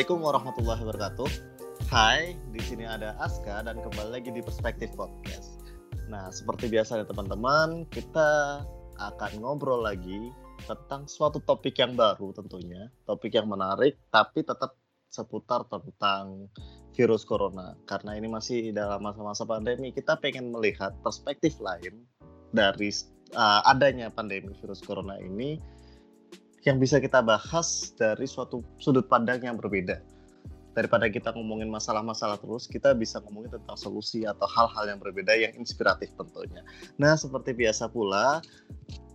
Assalamualaikum warahmatullahi wabarakatuh. Hai, di sini ada Aska dan kembali lagi di Perspektif Podcast. Nah, seperti biasa ya teman-teman, kita akan ngobrol lagi tentang suatu topik yang baru tentunya, topik yang menarik tapi tetap seputar tentang virus corona. Karena ini masih dalam masa-masa pandemi, kita pengen melihat perspektif lain dari uh, adanya pandemi virus corona ini yang bisa kita bahas dari suatu sudut pandang yang berbeda. Daripada kita ngomongin masalah-masalah terus, kita bisa ngomongin tentang solusi atau hal-hal yang berbeda yang inspiratif tentunya. Nah, seperti biasa pula,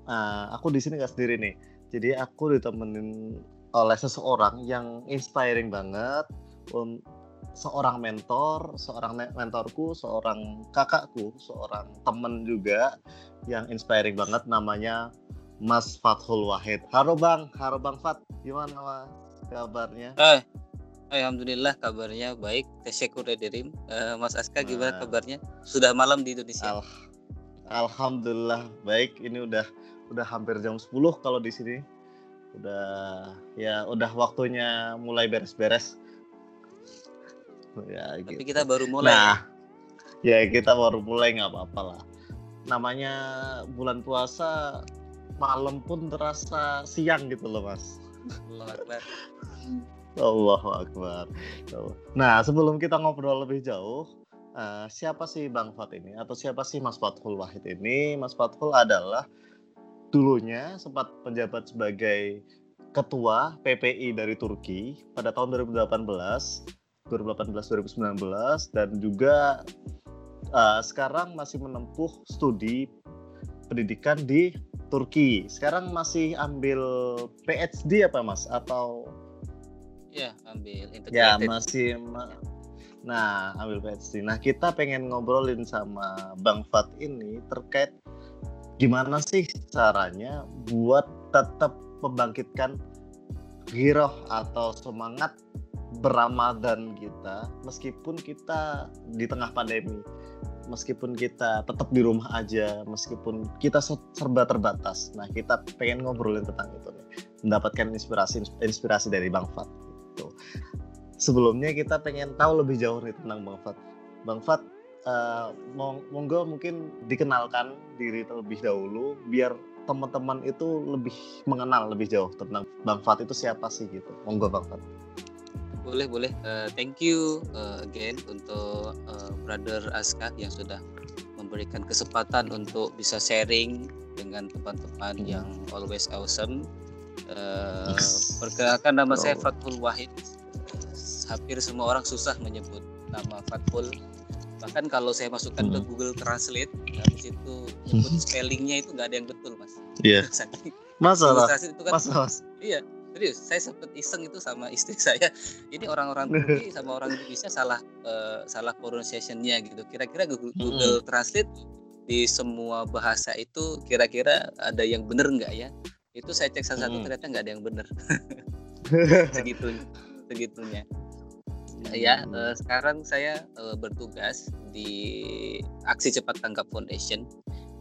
uh, aku di sini nggak sendiri nih. Jadi aku ditemenin oleh seseorang yang inspiring banget, um, seorang mentor, seorang mentorku, seorang kakakku, seorang temen juga yang inspiring banget namanya Mas Fathul Wahid. Halo Bang, halo Bang Fat. Gimana Mas kabarnya? Eh, Alhamdulillah kabarnya baik. Tesyukur dirim. Uh, Mas Aska gimana nah. kabarnya? Sudah malam di Indonesia. Al Alhamdulillah baik. Ini udah udah hampir jam 10 kalau di sini. Udah ya udah waktunya mulai beres-beres. Ya, Tapi gitu. kita baru mulai. Nah, ya kita baru mulai nggak apa-apa lah. Namanya bulan puasa malam pun terasa siang gitu loh mas. Allah Akbar. Nah sebelum kita ngobrol lebih jauh, uh, siapa sih Bang Fat ini atau siapa sih Mas Fathul Wahid ini? Mas Fathul adalah dulunya sempat penjabat sebagai ketua PPI dari Turki pada tahun 2018, 2018-2019 dan juga uh, sekarang masih menempuh studi pendidikan di Turki. Sekarang masih ambil PhD apa Mas atau Ya, ambil integrated. Ya, masih Nah, ambil PhD. Nah, kita pengen ngobrolin sama Bang Fat ini terkait gimana sih caranya buat tetap membangkitkan giroh atau semangat beramadan kita meskipun kita di tengah pandemi meskipun kita tetap di rumah aja, meskipun kita serba terbatas. Nah, kita pengen ngobrolin tentang itu nih, mendapatkan inspirasi inspirasi dari Bang Fat. Gitu. Sebelumnya kita pengen tahu lebih jauh nih tentang Bang Fat. Bang Fat, uh, monggo mungkin dikenalkan diri terlebih dahulu, biar teman-teman itu lebih mengenal lebih jauh tentang Bang Fat itu siapa sih gitu. Monggo Bang Fat boleh boleh. Uh, thank you uh, again untuk uh, brother Aska yang sudah memberikan kesempatan untuk bisa sharing dengan teman-teman hmm. yang always awesome. Uh, perkenalkan nama oh. saya Fatul Wahid hampir semua orang susah menyebut nama Fatul bahkan kalau saya masukkan hmm. ke Google Translate habis itu nyebut spellingnya itu nggak ada yang betul mas. Iya. Yeah. masalah. itu kan, masalah. Iya serius saya sempat iseng itu sama istri saya. Ini orang-orang Turki sama orang Indonesia salah uh, salah pronunciationnya gitu. Kira-kira Google, Google Translate di semua bahasa itu kira-kira ada yang bener nggak ya? Itu saya cek satu-satu ternyata nggak ada yang bener. Segitunya segitunya. Ya uh, sekarang saya uh, bertugas di aksi cepat tanggap foundation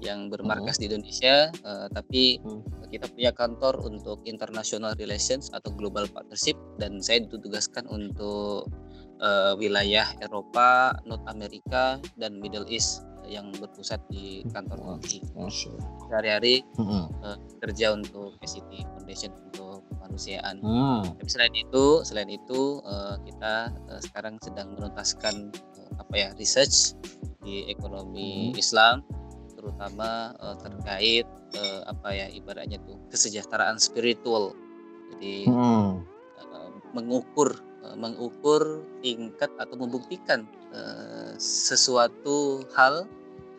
yang bermarkas oh. di Indonesia, uh, tapi hmm. kita punya kantor untuk international relations atau global partnership dan saya ditugaskan untuk uh, wilayah Eropa, North America dan Middle East yang berpusat di kantor kami. Sehari-hari hmm. uh, kerja untuk SCT Foundation untuk kemanusiaan. Hmm. Tapi selain itu, selain itu uh, kita uh, sekarang sedang menuntaskan uh, apa ya research di ekonomi hmm. Islam terutama uh, terkait uh, apa ya ibaratnya tuh kesejahteraan spiritual. Jadi hmm. uh, mengukur uh, mengukur tingkat atau membuktikan uh, sesuatu hal.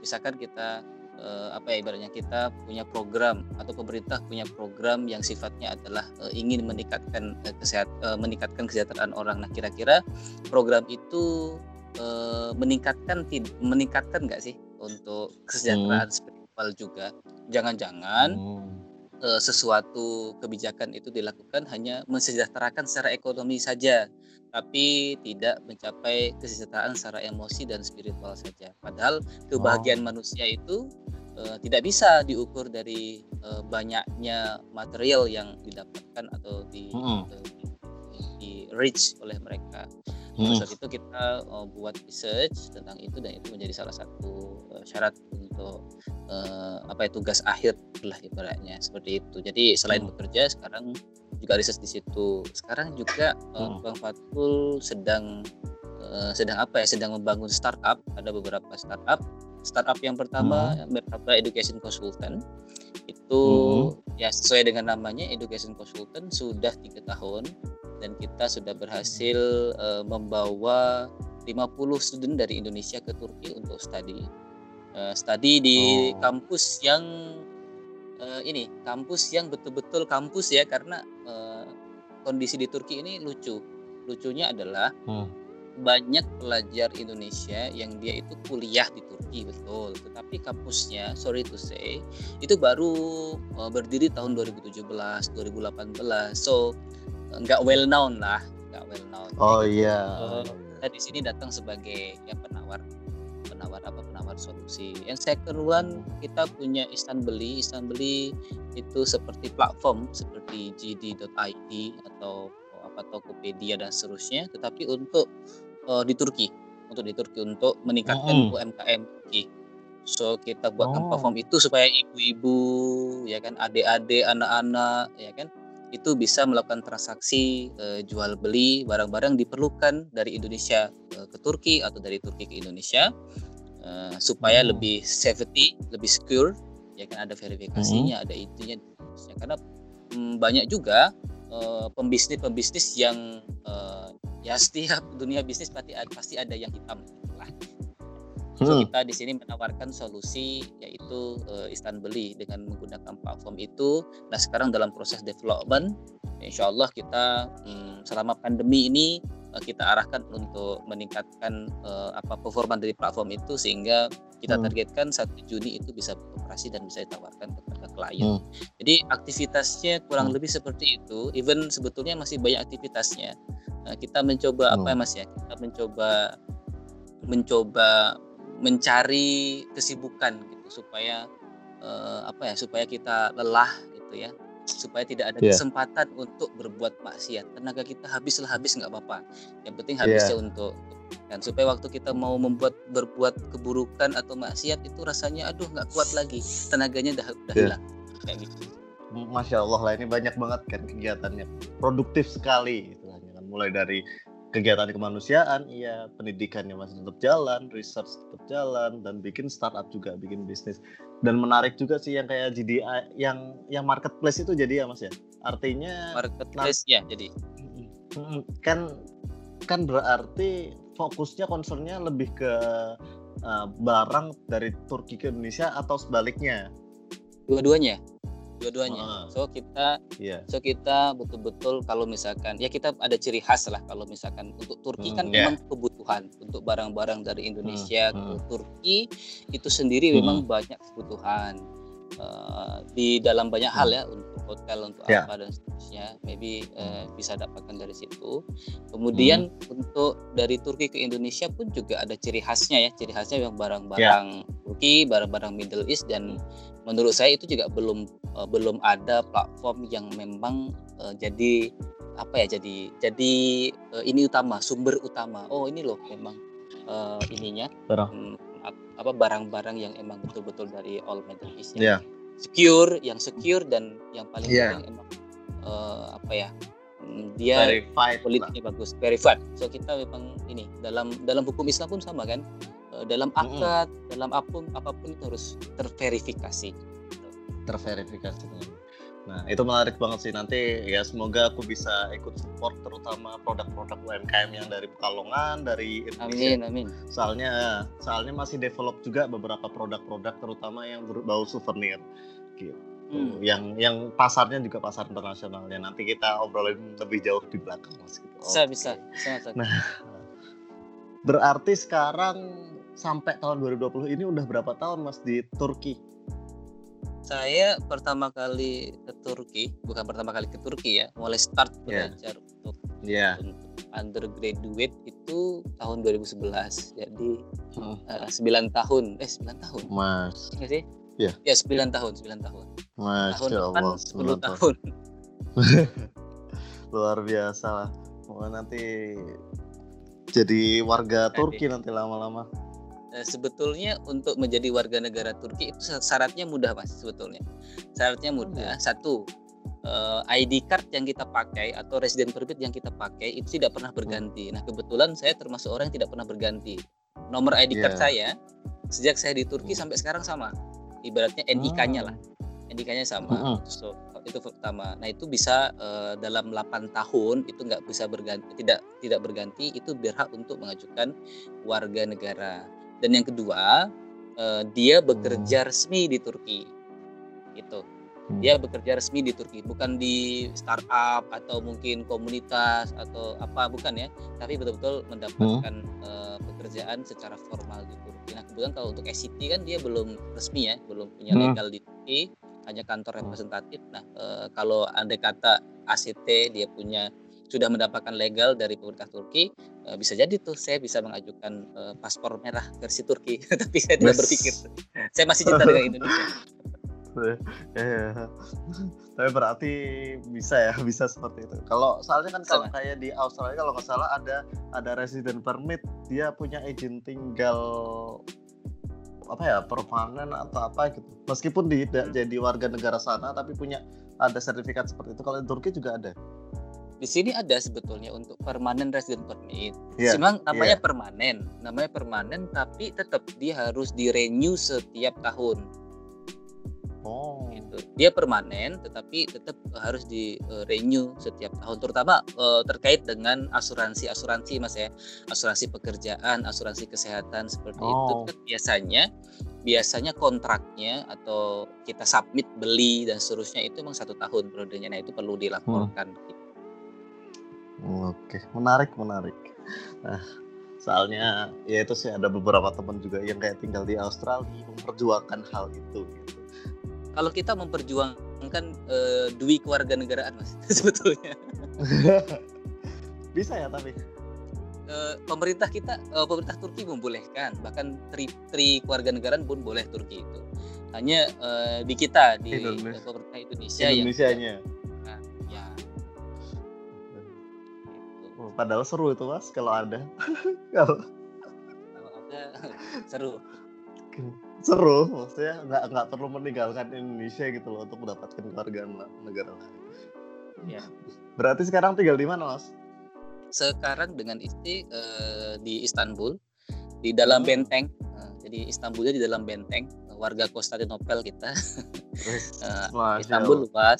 Misalkan kita uh, apa ya ibaratnya kita punya program atau pemerintah punya program yang sifatnya adalah uh, ingin meningkatkan uh, kesehat uh, meningkatkan kesejahteraan orang. Nah kira-kira program itu meningkatkan meningkatkan nggak sih untuk kesejahteraan hmm. spiritual juga. Jangan-jangan hmm. uh, sesuatu kebijakan itu dilakukan hanya mensejahterakan secara ekonomi saja, tapi tidak mencapai kesejahteraan secara emosi dan spiritual saja. Padahal kebahagiaan oh. manusia itu uh, tidak bisa diukur dari uh, banyaknya material yang didapatkan atau di, hmm. uh, di, di reach oleh mereka. Hmm. Saat itu kita uh, buat research tentang itu dan itu menjadi salah satu syarat untuk uh, apa itu tugas akhir lah ibaratnya seperti itu. Jadi selain hmm. bekerja sekarang juga research di situ. Sekarang juga uh, hmm. Bang Fatul sedang uh, sedang apa ya? Sedang membangun startup. Ada beberapa startup. Startup yang pertama hmm. bernama Education Consultant itu hmm. ya sesuai dengan namanya Education Consultant sudah tiga tahun dan kita sudah berhasil uh, membawa 50 student dari Indonesia ke Turki untuk studi. Uh, studi di oh. kampus yang uh, ini, kampus yang betul-betul kampus ya karena uh, kondisi di Turki ini lucu. Lucunya adalah hmm. banyak pelajar Indonesia yang dia itu kuliah di Turki betul, tetapi kampusnya sorry to say itu baru uh, berdiri tahun 2017, 2018. So nggak well known lah nggak well known oh iya uh, kita di sini datang sebagai ya penawar penawar apa penawar solusi yang second one kita punya instan beli instan beli itu seperti platform seperti gd.id atau apa Tokopedia dan seterusnya tetapi untuk uh, di Turki untuk di Turki untuk meningkatkan mm. UMKM Turki so kita buatkan oh. platform itu supaya ibu-ibu ya kan adik-adik anak-anak ya kan itu bisa melakukan transaksi uh, jual beli barang-barang diperlukan dari Indonesia uh, ke Turki atau dari Turki ke Indonesia uh, supaya hmm. lebih safety, lebih secure, ya kan ada verifikasinya, hmm. ada itunya, karena um, banyak juga pembisnis-pembisnis yang ya setiap dunia bisnis pasti pasti ada yang hitam lah hmm. kita di sini menawarkan solusi yaitu uh, instan beli dengan menggunakan platform itu. Nah sekarang dalam proses development, insya Allah kita um, selama pandemi ini uh, kita arahkan untuk meningkatkan uh, apa performa dari platform itu sehingga kita hmm. targetkan satu Juni itu bisa beroperasi dan bisa ditawarkan kepada klien. Hmm. Jadi aktivitasnya kurang hmm. lebih seperti itu. Even sebetulnya masih banyak aktivitasnya. Nah, kita mencoba hmm. apa ya mas ya? Kita mencoba mencoba mencari kesibukan gitu supaya uh, apa ya supaya kita lelah gitu ya. Supaya tidak ada yeah. kesempatan untuk berbuat maksiat. Tenaga kita habis lah habis nggak apa-apa. Yang penting habisnya yeah. untuk dan supaya waktu kita mau membuat berbuat keburukan atau maksiat itu rasanya aduh nggak kuat lagi. Tenaganya udah udah yeah. hilang. Kayak gitu. Masya Allah lah ini banyak banget kan kegiatannya. Produktif sekali itu kan. Mulai dari kegiatan kemanusiaan iya pendidikannya masih tetap jalan research tetap jalan dan bikin startup juga bikin bisnis. Dan menarik juga sih yang kayak GDI yang yang marketplace itu jadi ya mas ya? Artinya marketplace ya jadi. Kan kan berarti fokusnya concernnya lebih ke uh, barang dari Turki ke Indonesia atau sebaliknya? Dua-duanya dua-duanya. Uh, so kita yeah. so kita betul-betul kalau misalkan ya kita ada ciri khas lah kalau misalkan untuk Turki hmm, kan yeah. memang kebutuhan untuk barang-barang dari Indonesia hmm, ke hmm. Turki itu sendiri hmm. memang banyak kebutuhan uh, di dalam banyak hal hmm. ya untuk hotel untuk yeah. apa dan seterusnya maybe uh, bisa dapatkan dari situ kemudian hmm. untuk dari Turki ke Indonesia pun juga ada ciri khasnya ya ciri khasnya yang barang-barang yeah. Turki barang-barang Middle East dan menurut saya itu juga belum uh, belum ada platform yang memang uh, jadi apa ya jadi jadi uh, ini utama sumber utama oh ini loh memang uh, ininya um, apa barang-barang yang emang betul-betul dari all Middle East yang yeah. Secure yang secure dan yang paling yeah. penting emang uh, apa ya mm, dia verified politiknya lah. bagus verified so kita memang ini dalam dalam hukum Islam pun sama kan Eh, dalam akad, mm-hmm. dalam apa pun apa pun itu harus terverifikasi. Terverifikasi. Nah, itu menarik banget sih nanti ya semoga aku bisa ikut support terutama produk-produk UMKM yang dari Pekalongan, dari Indonesia. Amin, amin. Soalnya soalnya masih develop juga beberapa produk-produk terutama yang berbau souvenir gitu. Hmm. Yang yang pasarnya juga pasar internasional ya. Nanti kita obrolin lebih jauh di belakang Mas gitu. Bisa, okay. bisa. bisa, bisa. Nah, berarti sekarang sampai tahun 2020 ini udah berapa tahun Mas di Turki? Saya pertama kali ke Turki, bukan pertama kali ke Turki ya, mulai start iya. belajar yeah. untuk, yeah. untuk undergraduate itu tahun 2011. Jadi hmm. uh, 9 tahun, eh 9 tahun. Mas. Iya sih? Ya. Yeah. Ya 9 tahun, 9 tahun. Mas, tahun depan 10 tahun. tahun. Luar biasa lah. Oh, nanti jadi warga Turki nanti lama-lama. Eh, sebetulnya untuk menjadi warga negara Turki itu syaratnya mudah mas sebetulnya. Syaratnya mudah. Satu uh, eh, ID card yang kita pakai atau resident permit yang kita pakai itu tidak pernah berganti. Nah kebetulan saya termasuk orang yang tidak pernah berganti. Nomor ID yeah. card saya sejak saya di Turki sampai sekarang sama. Ibaratnya NIK-nya lah. Ah. NIK-nya sama. So, itu pertama. Nah itu bisa uh, dalam 8 tahun itu nggak bisa berganti tidak tidak berganti. Itu berhak untuk mengajukan warga negara dan yang kedua uh, dia bekerja hmm. resmi di Turki itu hmm. dia bekerja resmi di Turki bukan di startup atau mungkin komunitas atau apa bukan ya tapi betul-betul mendapatkan hmm. uh, pekerjaan secara formal di Turki nah kemudian kalau untuk SCT kan dia belum resmi ya belum punya hmm. legal di Turki hanya kantor representatif nah uh, kalau andai kata ACT dia punya sudah mendapatkan legal dari pemerintah Turki uh, bisa jadi tuh saya bisa mengajukan uh, paspor merah versi Turki. Tapi saya tidak berpikir. Saya masih cinta dengan Indonesia. Ya, tapi berarti bisa ya bisa seperti itu. Kalau soalnya kan kalau kayak di Australia kalau nggak salah ada ada resident permit dia punya izin tinggal apa ya permanen atau apa gitu. Meskipun tidak hmm. jadi warga negara sana tapi punya ada sertifikat seperti itu. Kalau di Turki juga ada di sini ada sebetulnya untuk permanen resident permit. Yeah, Memang namanya yeah. permanen, namanya permanen tapi tetap dia harus di renew setiap tahun. Oh. Gitu. Dia permanen tetapi tetap harus di uh, renew setiap tahun terutama uh, terkait dengan asuransi-asuransi Mas ya. Asuransi pekerjaan, asuransi kesehatan seperti oh. itu kan biasanya biasanya kontraknya atau kita submit beli dan seterusnya itu memang satu tahun periodenya nah itu perlu dilaporkan hmm. Oke, menarik, menarik. Nah, soalnya ya itu sih ada beberapa teman juga yang kayak tinggal di Australia memperjuangkan hal itu. Gitu. Kalau kita memperjuangkan uh, dui keluarga negaraan, mas, sebetulnya. Bisa ya tapi. Uh, pemerintah kita, uh, pemerintah Turki membolehkan, bahkan tri, tri keluarga negaraan pun boleh Turki itu. Hanya uh, di kita di Indonesia. pemerintah Indonesia Indonesia yang Padahal seru itu mas kalau ada. kalau ada seru. Seru, maksudnya nggak nggak perlu meninggalkan Indonesia gitu loh untuk mendapatkan keluarga negara lain. Ya. Berarti sekarang tinggal di mana mas? Sekarang dengan istri uh, di Istanbul, di dalam hmm. benteng. Uh, jadi Istanbulnya di dalam benteng. Warga Konstantinopel kita. uh, Istanbul luas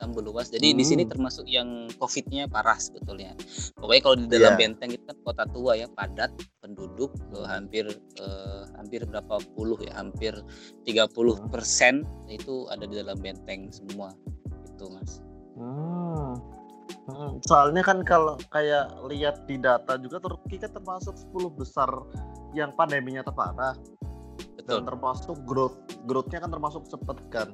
Istanbul luas. Jadi hmm. di sini hmm. termasuk yang COVID-nya parah sebetulnya. Pokoknya kalau di dalam yeah. benteng itu kan kota tua ya, padat penduduk uh, hampir uh, hampir berapa puluh ya, hampir 30 hmm. persen itu ada di dalam benteng semua. Itu mas. Hmm. Hmm. Soalnya kan kalau kayak lihat di data juga Turki kan termasuk 10 besar yang pandeminya terparah. Betul. Dan termasuk growth growthnya kan termasuk cepat kan.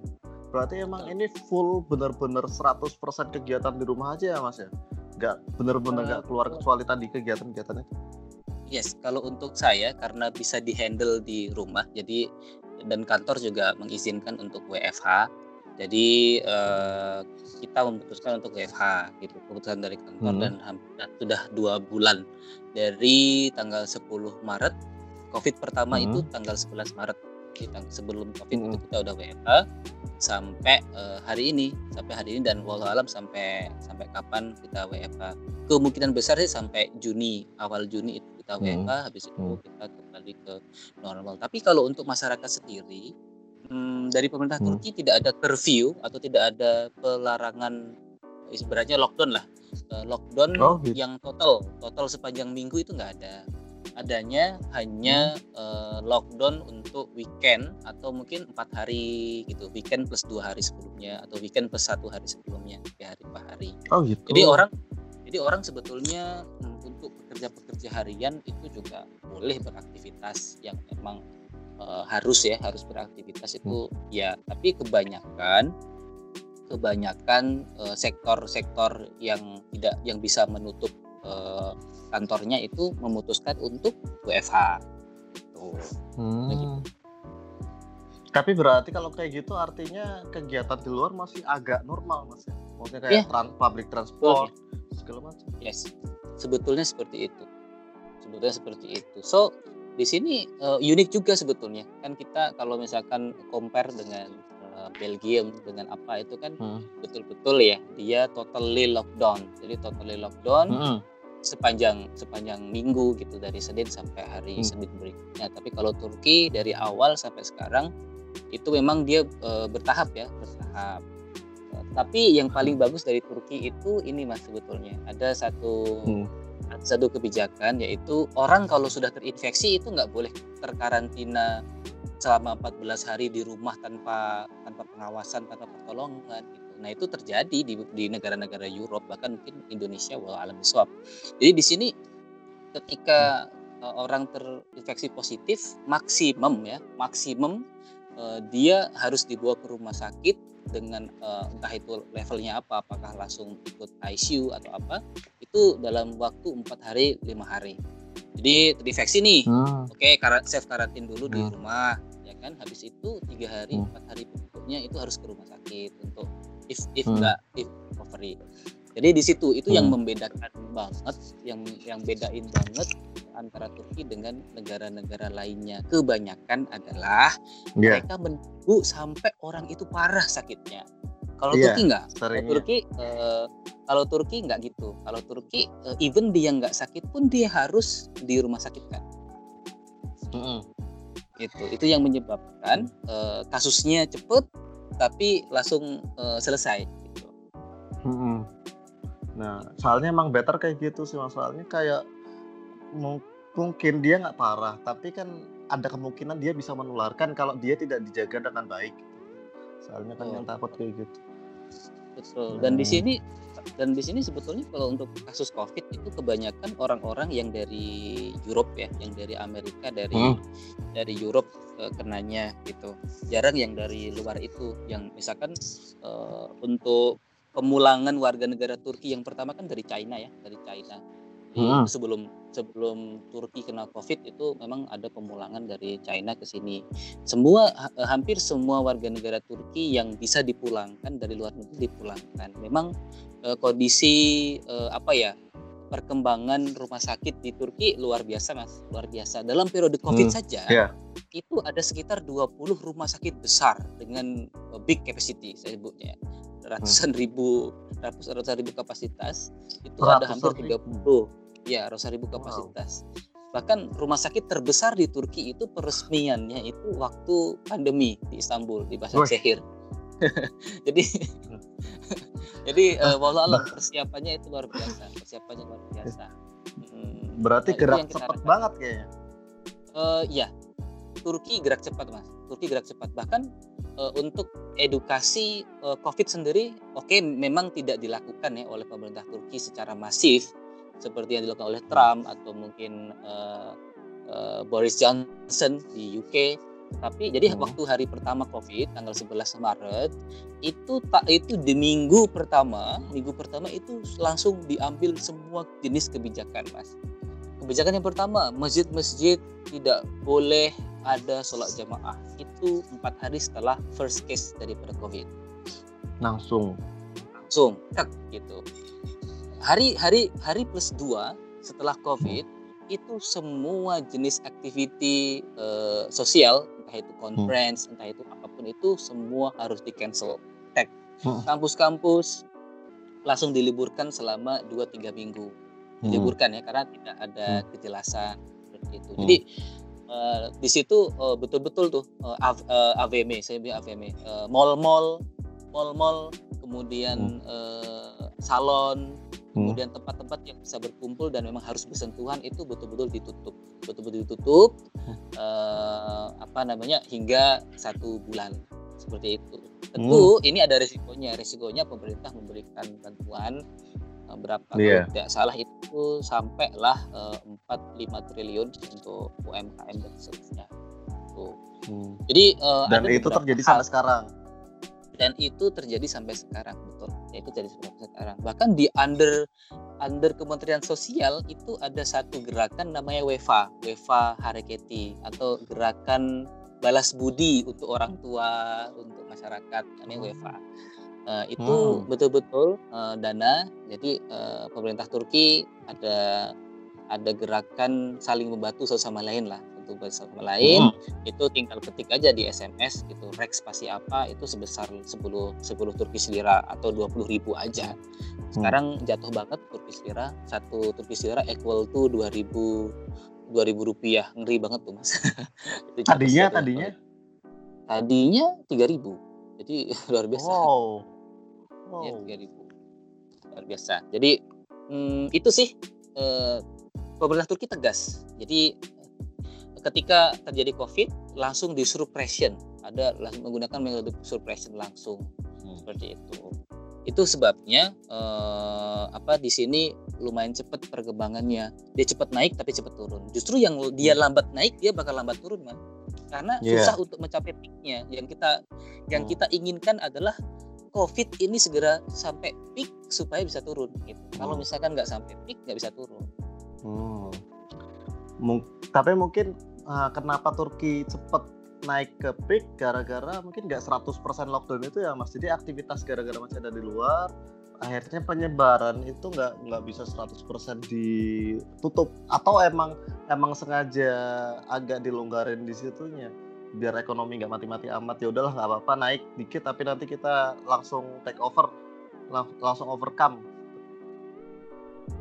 Berarti emang ini full bener-bener 100% kegiatan di rumah aja ya Mas ya? Nggak bener-bener nggak uh, keluar kecuali tadi kegiatan-kegiatannya? Yes, kalau untuk saya karena bisa dihandle di rumah, jadi dan kantor juga mengizinkan untuk WFH. Jadi uh, kita memutuskan untuk WFH gitu keputusan dari kantor hmm. dan hampir sudah dua bulan dari tanggal 10 Maret COVID pertama hmm. itu tanggal 11 Maret kita sebelum covid hmm. itu kita udah WFH sampai uh, hari ini sampai hari ini dan walau alam sampai sampai kapan kita WFH kemungkinan besar sih sampai Juni awal Juni itu kita WFH hmm. habis itu hmm. kita kembali ke normal tapi kalau untuk masyarakat sendiri hmm, dari pemerintah hmm. Turki tidak ada curfew atau tidak ada pelarangan ibaratnya lockdown lah uh, lockdown oh, gitu. yang total total sepanjang minggu itu nggak ada adanya hanya hmm. uh, lockdown untuk weekend atau mungkin empat hari gitu weekend plus dua hari sebelumnya atau weekend plus satu hari sebelumnya tiga hari empat hari oh gitu jadi orang jadi orang sebetulnya hmm, untuk pekerja-pekerja harian itu juga boleh beraktivitas yang memang uh, harus ya harus beraktivitas itu hmm. ya tapi kebanyakan kebanyakan uh, sektor-sektor yang tidak yang bisa menutup uh, kantornya itu memutuskan untuk WFH. Tuh. Hmm. Gitu. Tapi berarti kalau kayak gitu artinya kegiatan di luar masih agak normal mas ya? Maksudnya kayak yeah. trans public transport, segala macam. Yes, sebetulnya seperti itu. Sebetulnya seperti itu. So di sini uh, unik juga sebetulnya kan kita kalau misalkan compare dengan uh, Belgium dengan apa itu kan hmm. betul-betul ya dia totally lockdown jadi totally lockdown hmm. Sepanjang sepanjang minggu gitu dari Senin sampai hari hmm. Senin berikutnya. Tapi kalau Turki dari awal sampai sekarang itu memang dia uh, bertahap ya bertahap. Tapi yang paling bagus dari Turki itu ini mas sebetulnya. Ada satu hmm. satu kebijakan yaitu orang kalau sudah terinfeksi itu nggak boleh terkarantina selama 14 hari di rumah tanpa tanpa pengawasan tanpa pertolongan gitu. Nah itu terjadi di di negara-negara Eropa bahkan mungkin Indonesia walau alam swab. Jadi di sini ketika uh, orang terinfeksi positif maksimum ya maksimum uh, dia harus dibawa ke rumah sakit dengan uh, entah itu levelnya apa apakah langsung ikut ICU atau apa itu dalam waktu empat hari lima hari jadi terinfeksi nih hmm. oke okay, safe karantin dulu hmm. di rumah ya kan habis itu tiga hari hmm. empat hari berikutnya itu harus ke rumah sakit untuk if if hmm. enggak if recovery jadi di situ itu hmm. yang membedakan banget yang yang bedain banget antara Turki dengan negara-negara lainnya kebanyakan adalah yeah. mereka menunggu sampai orang itu parah sakitnya kalau yeah, Turki enggak. Kalau Turki uh, kalau Turki nggak gitu. Kalau Turki uh, even dia nggak sakit pun dia harus di rumah sakit kan. Mm -hmm. Itu itu yang menyebabkan uh, kasusnya cepet tapi langsung uh, selesai. Gitu. Mm -hmm. Nah, soalnya emang better kayak gitu sih masalahnya kayak mungkin dia nggak parah, tapi kan ada kemungkinan dia bisa menularkan kalau dia tidak dijaga dengan baik. Soalnya kan oh. yang takut kayak gitu betul dan di hmm. sini dan di sini sebetulnya kalau untuk kasus covid itu kebanyakan orang-orang yang dari Europe ya yang dari Amerika dari hmm. dari Europe uh, kenanya gitu jarang yang dari luar itu yang misalkan uh, untuk pemulangan warga negara Turki yang pertama kan dari China ya dari China hmm. sebelum sebelum Turki kena Covid itu memang ada pemulangan dari China ke sini. Semua eh, hampir semua warga negara Turki yang bisa dipulangkan dari luar negeri dipulangkan. Memang eh, kondisi eh, apa ya? Perkembangan rumah sakit di Turki luar biasa Mas, luar biasa. Dalam periode Covid hmm, saja yeah. itu ada sekitar 20 rumah sakit besar dengan uh, big capacity saya sebutnya. Ratusan hmm. ribu ratusan, ratusan ribu kapasitas itu ada hampir 30 ya ribu kapasitas. Wow. Bahkan rumah sakit terbesar di Turki itu peresmiannya itu waktu pandemi di Istanbul di Başakşehir. jadi jadi uh, walau alam persiapannya itu luar biasa, persiapannya luar biasa. Hmm, Berarti nah, gerak cepat banget kayaknya. Uh, ya, Turki gerak cepat mas. Turki gerak cepat. Bahkan uh, untuk edukasi uh, COVID sendiri, oke okay, memang tidak dilakukan ya oleh pemerintah Turki secara masif seperti yang dilakukan oleh Trump atau mungkin uh, uh, Boris Johnson di UK tapi jadi hmm. waktu hari pertama COVID tanggal 11 Maret itu tak itu di minggu pertama minggu pertama itu langsung diambil semua jenis kebijakan mas. Kebijakan yang pertama masjid-masjid tidak boleh ada sholat jamaah. Itu empat hari setelah first case daripada COVID. Langsung. Langsung gitu. Hari hari hari plus dua setelah covid itu semua jenis aktiviti uh, sosial entah itu conference hmm. entah itu apa pun itu semua harus di cancel tag hmm. kampus-kampus langsung diliburkan selama 2-3 minggu hmm. diliburkan ya karena tidak ada hmm. kejelasan seperti itu hmm. jadi uh, di situ uh, betul-betul tuh uh, AVM saya bilang AVM uh, mall-mall mall-mall kemudian hmm. uh, salon Hmm. Kemudian tempat-tempat yang bisa berkumpul dan memang harus bersentuhan itu betul-betul ditutup. Betul-betul ditutup hmm. uh, apa namanya hingga satu bulan. Seperti itu. Tentu hmm. ini ada resikonya. Resikonya pemerintah memberikan bantuan uh, berapa yeah. tidak salah itu sampailah uh, 4-5 triliun untuk UMKM dan seterusnya. Hmm. jadi uh, dan itu terjadi sampai sekarang dan itu terjadi sampai sekarang betul. Ya itu terjadi sampai sekarang. Bahkan di under under Kementerian Sosial itu ada satu gerakan namanya WEFA WEFA Hareketi atau gerakan balas budi untuk orang tua untuk masyarakat ini WEFA. Uh, itu hmm. betul-betul uh, dana. Jadi uh, pemerintah Turki ada ada gerakan saling membantu satu sama lain lah satu sama lain hmm. itu tinggal ketik aja di SMS gitu Rex pasti apa itu sebesar 10 10 Turkish lira atau 20 ribu aja. Sekarang hmm. jatuh banget Turkish lira satu Turkish lira equal to 2000 2000 rupiah. Ngeri banget tuh mas. Tadinya tadinya? tadinya 3000 jadi luar biasa. Wow, wow. ya 3000 luar biasa. Jadi hmm, itu sih eh, pemerintah Turki tegas. Jadi ketika terjadi COVID langsung disuppression ada menggunakan metode suppression langsung hmm. seperti itu itu sebabnya eh, apa di sini lumayan cepat perkembangannya dia cepat naik tapi cepat turun justru yang dia hmm. lambat naik dia bakal lambat turun man karena yeah. susah untuk mencapai peaknya yang kita yang hmm. kita inginkan adalah covid ini segera sampai peak supaya bisa turun gitu hmm. kalau misalkan nggak sampai peak nggak bisa turun hmm. tapi mungkin uh, kenapa Turki cepat naik ke peak gara-gara mungkin nggak 100% lockdown itu ya mas? Jadi aktivitas gara-gara masih ada di luar akhirnya penyebaran itu nggak nggak bisa 100% ditutup. Atau emang emang sengaja agak dilonggarin di situnya biar ekonomi nggak mati-mati amat. Ya udahlah nggak apa-apa naik dikit tapi nanti kita langsung take over lang langsung overcome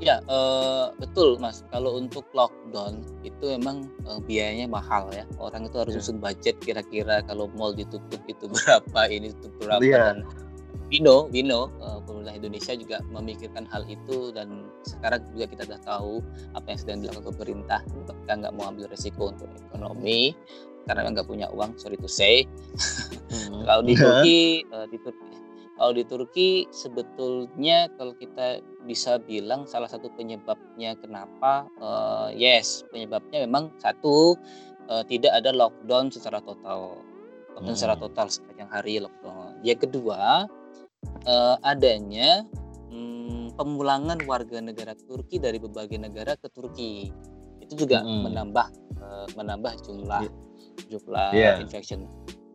Ya, uh, betul Mas. Kalau untuk lockdown itu memang uh, biayanya mahal ya. Orang itu harus yeah. susun budget kira-kira kalau mall ditutup itu berapa, ini itu berapa yeah. dan Vino, Vino, uh, pemerintah Indonesia juga memikirkan hal itu dan sekarang juga kita sudah tahu apa yang sedang dilakukan pemerintah. Kita nggak mau ambil resiko untuk ekonomi karena nggak punya uang, sorry to say. Hmm. kalau di Turki, uh, di Turki kalau di Turki sebetulnya kalau kita bisa bilang salah satu penyebabnya kenapa uh, yes penyebabnya memang satu uh, tidak ada lockdown secara total lockdown hmm. secara total sepanjang hari lockdown. Yang kedua uh, adanya um, pemulangan warga negara Turki dari berbagai negara ke Turki itu juga hmm. menambah uh, menambah jumlah yeah. jumlah yeah. infection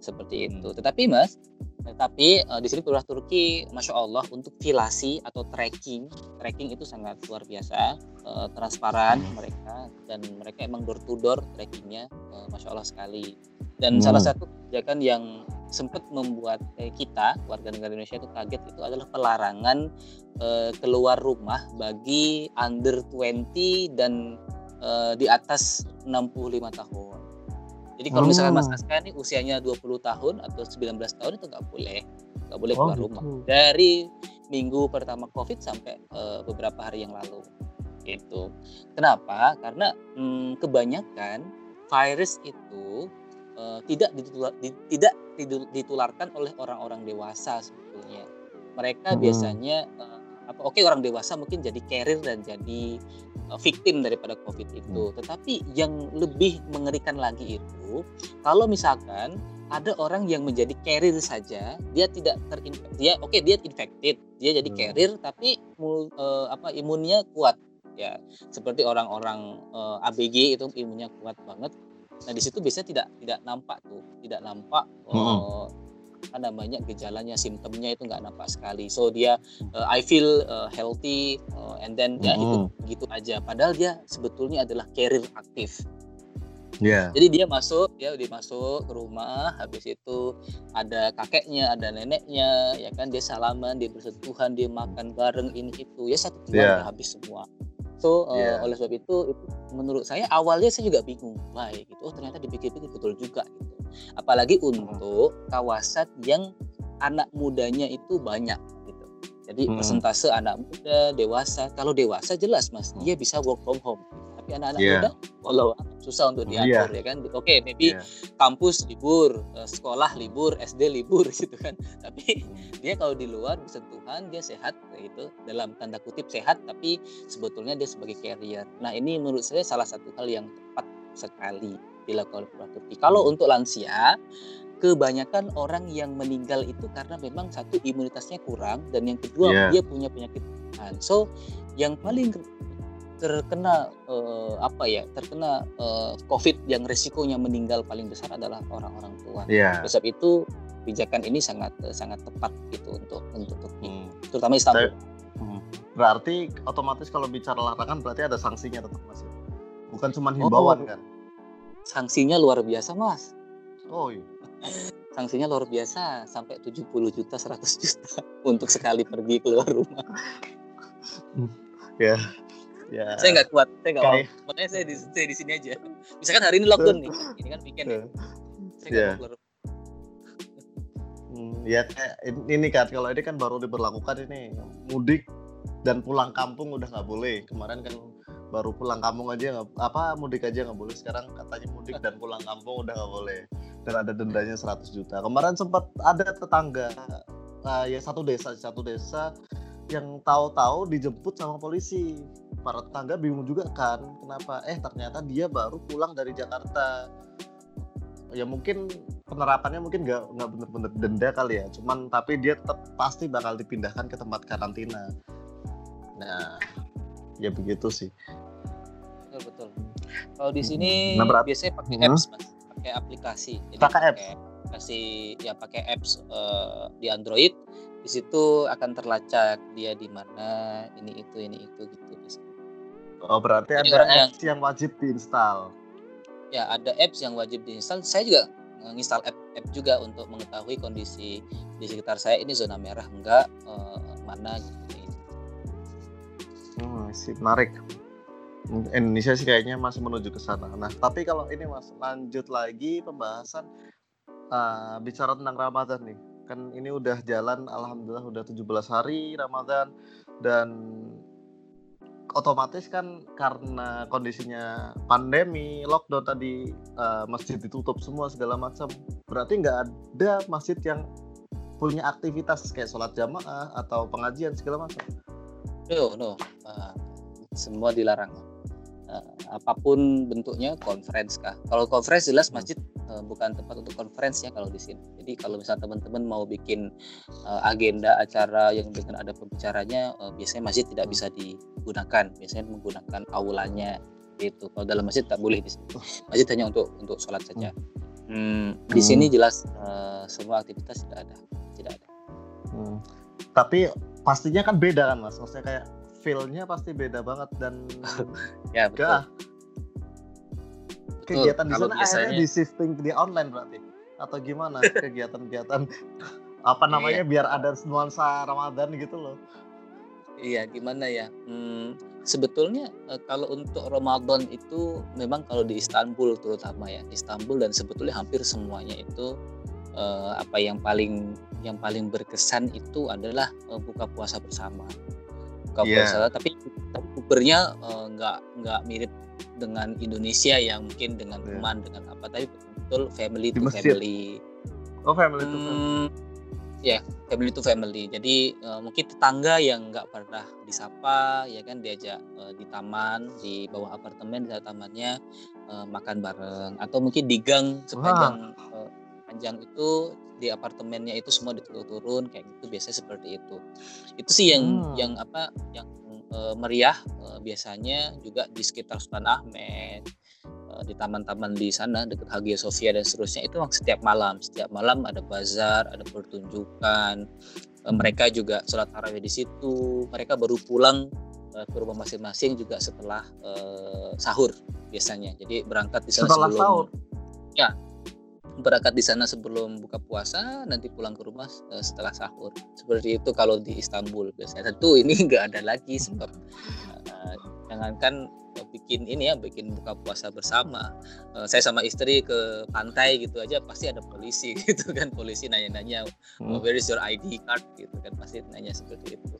seperti itu. Hmm. Tetapi mas tetapi uh, di sini pemerintah Turki, masya Allah untuk filasi atau tracking, tracking itu sangat luar biasa, uh, transparan mereka dan mereka emang door to door trackingnya, uh, masya Allah sekali. Dan hmm. salah satu kebijakan yang sempat membuat eh, kita warga negara Indonesia itu kaget itu adalah pelarangan keluar rumah bagi under 20 dan di atas 65 tahun. Jadi kalau oh. misalkan Mas oh. Aska ini usianya 20 tahun atau 19 tahun itu nggak boleh nggak boleh oh, keluar gitu. rumah dari minggu pertama COVID sampai uh, beberapa hari yang lalu. Gitu. Kenapa? Karena hmm, kebanyakan virus itu uh, tidak ditular, di, tidak ditularkan oleh orang-orang dewasa sebetulnya. Mereka hmm. biasanya uh, apa oke okay, orang dewasa mungkin jadi carrier dan jadi uh, victim daripada covid itu hmm. tetapi yang lebih mengerikan lagi itu kalau misalkan ada orang yang menjadi carrier saja dia tidak terinfeksi dia oke okay, dia infected dia jadi hmm. carrier tapi uh, apa imunnya kuat ya seperti orang-orang uh, ABG itu imunnya kuat banget nah di situ biasanya tidak tidak nampak tuh tidak nampak uh, apa namanya gejalanya simptomnya itu nggak nampak sekali so dia uh, I feel uh, healthy uh, and then ya mm -hmm. itu gitu aja padahal dia sebetulnya adalah carrier aktif Yeah. Jadi dia masuk, dia dia masuk ke rumah, habis itu ada kakeknya, ada neneknya, ya kan dia salaman, dia bersentuhan, dia makan bareng ini itu, ya satu keluarga yeah. habis semua. So uh, yeah. oleh sebab itu, itu menurut saya awalnya saya juga bingung, baik gitu, oh ternyata dipikir-pikir betul juga gitu apalagi untuk kawasan yang anak mudanya itu banyak gitu. Jadi hmm. persentase anak muda, dewasa. Kalau dewasa jelas mas, hmm. dia bisa work from home. Tapi anak-anak yeah. muda, kalau susah untuk diatur yeah. ya kan. Oke, okay, maybe yeah. kampus libur, eh, sekolah libur, SD libur gitu kan. Tapi hmm. dia kalau di luar bersentuhan, dia sehat gitu. Dalam tanda kutip sehat, tapi sebetulnya dia sebagai carrier. Nah ini menurut saya salah satu hal yang tepat sekali dilakukan oleh Turki. Kalau untuk lansia, kebanyakan orang yang meninggal itu karena memang satu imunitasnya kurang dan yang kedua yeah. dia punya penyakit So yang paling terkena uh, apa ya terkena uh, COVID yang resikonya meninggal paling besar adalah orang-orang tua. Yeah. Sebab itu kebijakan ini sangat sangat tepat gitu untuk untuk Turki hmm. terutama Istanbul. Saya, hmm. Berarti otomatis kalau bicara larangan berarti ada sanksinya tetap mas ya? Bukan cuma himbauan oh, kan? Sanksinya luar biasa mas. Oh iya. Sanksinya luar biasa sampai 70 juta 100 juta untuk sekali pergi keluar rumah. ya. Ya. Saya nggak kuat, saya nggak mau. Makanya saya di, saya di sini aja. Misalkan hari ini lockdown nih, ini kan weekend ya. Saya nggak yeah. keluar Hmm, ya ini kan kalau ini kan baru diberlakukan ini mudik dan pulang kampung udah nggak boleh kemarin kan baru pulang kampung aja nggak apa mudik aja nggak boleh. Sekarang katanya mudik dan pulang kampung udah nggak boleh. Dan ada dendanya 100 juta. Kemarin sempat ada tetangga uh, ya satu desa satu desa yang tahu-tahu dijemput sama polisi. Para tetangga bingung juga kan kenapa? Eh ternyata dia baru pulang dari Jakarta. Ya mungkin penerapannya mungkin nggak nggak bener-bener denda kali ya. Cuman tapi dia tetap pasti bakal dipindahkan ke tempat karantina. Nah ya begitu sih. Betul betul. Kalau di sini nah, biasanya pakai hmm. apps mas. Pakai aplikasi. Jadi pakai apps. aplikasi ya pakai apps uh, di Android. Di situ akan terlacak dia di mana ini itu ini itu gitu oh berarti Jadi ada apps yang, yang wajib diinstal? Ya ada apps yang wajib diinstal. Saya juga menginstal app, app juga untuk mengetahui kondisi di sekitar saya. Ini zona merah enggak uh, mana gitu. Hmm, sih menarik. Indonesia sih kayaknya masih menuju ke sana. Nah, tapi kalau ini Mas lanjut lagi pembahasan uh, bicara tentang Ramadan nih. Kan ini udah jalan alhamdulillah udah 17 hari Ramadan dan otomatis kan karena kondisinya pandemi, lockdown tadi uh, masjid ditutup semua segala macam. Berarti nggak ada masjid yang punya aktivitas kayak sholat jamaah atau pengajian segala macam. No, no, uh, semua dilarang. Uh, apa pun bentuknya conference kah? Kalau conference jelas masjid uh, bukan tempat untuk conference ya kalau di sini. Jadi kalau misalnya teman-teman mau bikin uh, agenda acara yang dengan ada pembicaranya, uh, biasanya masjid tidak bisa di gunakan biasanya menggunakan aulanya itu kalau dalam masjid tak boleh di sini masjid hanya untuk untuk sholat saja hmm, di sini hmm. jelas uh, semua aktivitas tidak ada tidak ada hmm. tapi pastinya kan beda kan mas? Maksudnya kayak feelnya pasti beda banget dan ya betul. Kegiatan di sana biasanya... di shifting di online berarti? Atau gimana kegiatan-kegiatan? Apa namanya iya. biar ada nuansa Ramadan gitu loh. Iya, gimana ya? Hmm, sebetulnya uh, kalau untuk Ramadan itu memang kalau di Istanbul terutama ya, Istanbul dan sebetulnya hampir semuanya itu uh, apa yang paling yang paling berkesan itu adalah uh, buka puasa bersama. Buka yeah. puasa, tapi pubernya nggak uh, nggak mirip dengan Indonesia yang mungkin dengan yeah. teman dengan apa, tapi betul family to family. Oh, family to family. Hmm, ya family to family jadi uh, mungkin tetangga yang nggak pernah disapa ya kan diajak uh, di taman di bawah apartemen di tamannya uh, makan bareng atau mungkin di gang sepanjang uh, panjang itu di apartemennya itu semua diturun-turun kayak gitu biasanya seperti itu. Itu sih yang hmm. yang apa yang uh, meriah uh, biasanya juga di sekitar Sultan Ahmed Eh, di taman-taman di sana dekat Hagia Sophia dan seterusnya itu setiap malam. Setiap malam ada bazar ada pertunjukan eh, mereka juga sholat tarawih di situ. Mereka baru pulang eh, ke rumah masing-masing juga setelah uh, sahur biasanya. Jadi berangkat di sana setelah sebelum sahur. ya berangkat di sana sebelum buka puasa nanti pulang ke rumah uh, setelah sahur. Seperti itu kalau di Istanbul biasanya. Tentu ini nggak ada lagi sebab uh, jangankan bikin ini ya bikin buka puasa bersama. Uh, saya sama istri ke pantai gitu aja pasti ada polisi gitu kan. Polisi nanya-nanya hmm. where is your ID card? gitu kan pasti nanya seperti itu.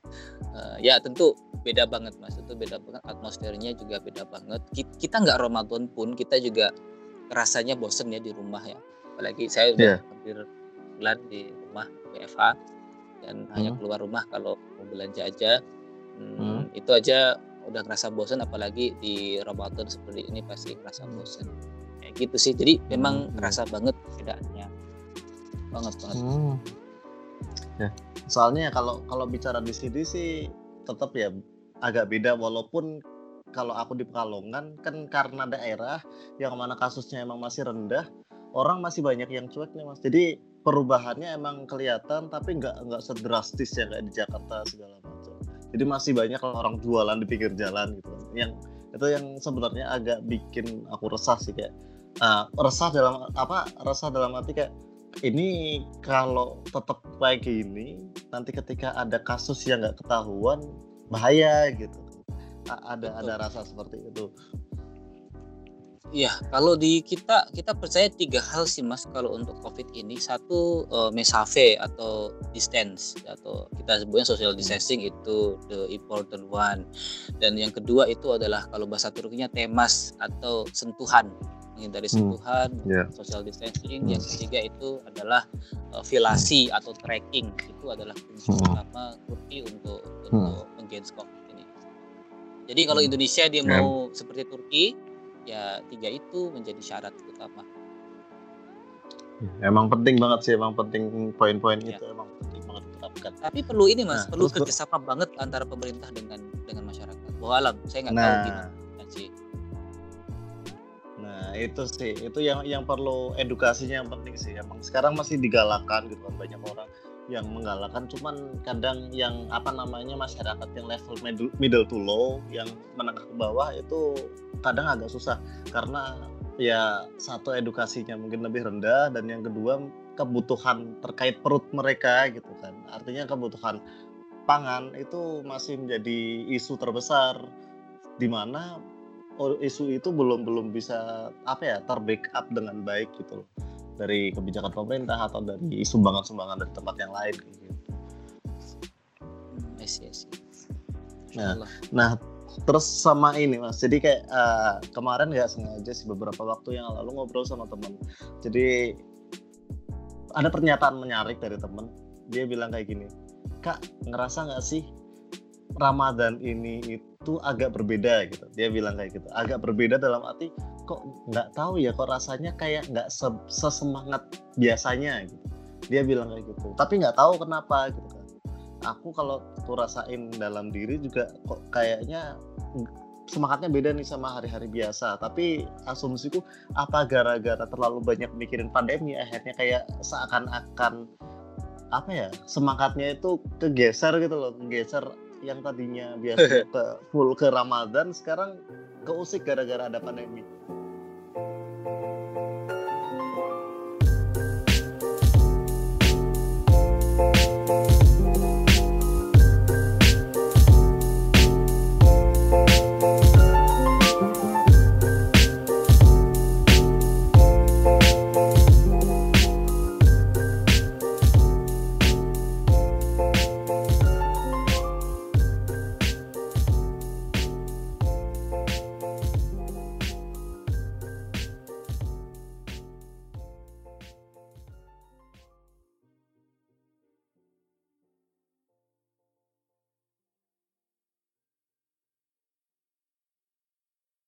Uh, ya tentu beda banget mas. Itu beda banget atmosfernya juga beda banget. Kita nggak Ramadan pun kita juga rasanya bosen ya di rumah ya apalagi saya udah yeah. hampir bulan di rumah WFH dan hmm. hanya keluar rumah kalau mau belanja aja hmm, hmm. itu aja udah ngerasa bosan apalagi di Ramadan seperti ini pasti ngerasa bosan kayak gitu sih jadi memang hmm. ngerasa banget perbedaannya banget banget hmm. ya soalnya kalau kalau bicara di sini sih tetap ya agak beda walaupun kalau aku di Pekalongan kan karena daerah yang mana kasusnya emang masih rendah orang masih banyak yang cuek nih mas. Jadi perubahannya emang kelihatan tapi nggak nggak sedrastis ya kayak di Jakarta segala macam. Jadi masih banyak orang jualan di pinggir jalan gitu. Yang itu yang sebenarnya agak bikin aku resah sih kayak uh, resah dalam apa resah dalam arti kayak ini kalau tetap kayak gini nanti ketika ada kasus yang nggak ketahuan bahaya gitu. Ada Betul. ada rasa seperti itu Iya, kalau di kita kita percaya tiga hal sih mas kalau untuk COVID ini satu uh, mesave atau distance atau kita sebutnya social distancing itu the important one dan yang kedua itu adalah kalau bahasa Turkinya temas atau sentuhan menghindari hmm. sentuhan hmm. yeah. social distancing hmm. yang ketiga itu adalah uh, filasi atau tracking itu adalah kunci hmm. utama Turki untuk hmm. untuk menggains COVID ini. Jadi kalau hmm. Indonesia dia yeah. mau seperti Turki ya tiga itu menjadi syarat utama. Ya, emang penting banget sih, emang penting poin-poin ya. itu emang penting banget diterapkan. Tapi perlu ini mas, nah, perlu kerjasama banget antara pemerintah dengan dengan masyarakat. Wah alam, saya nggak nah, tahu gimana sih. Nah itu sih, itu yang yang perlu edukasinya yang penting sih. Emang sekarang masih digalakan gitu kan banyak orang yang menggalakkan cuman kadang yang apa namanya masyarakat yang level middle, to low yang menengah ke bawah itu kadang agak susah. Karena ya satu edukasinya mungkin lebih rendah dan yang kedua kebutuhan terkait perut mereka gitu kan. Artinya kebutuhan pangan itu masih menjadi isu terbesar di mana isu itu belum belum bisa apa ya terbackup dengan baik gitu loh dari kebijakan pemerintah atau dari sumbangan-sumbangan dari tempat yang lain gitu. Yes, yes. Nah, nah terus sama ini mas, jadi kayak uh, kemarin nggak sengaja sih beberapa waktu yang lalu ngobrol sama temen. Jadi ada pernyataan menyarik dari temen, dia bilang kayak gini, kak ngerasa nggak sih Ramadan ini itu agak berbeda gitu. Dia bilang kayak gitu, agak berbeda dalam arti kok nggak tahu ya kok rasanya kayak nggak se sesemangat biasanya gitu. Dia bilang kayak gitu. Tapi nggak tahu kenapa gitu kan. Aku kalau tuh rasain dalam diri juga kok kayaknya semangatnya beda nih sama hari-hari biasa. Tapi asumsiku apa gara-gara terlalu banyak mikirin pandemi akhirnya kayak seakan-akan apa ya semangatnya itu kegeser gitu loh kegeser yang tadinya biasa ke full ke Ramadan sekarang keusik gara-gara ada pandemi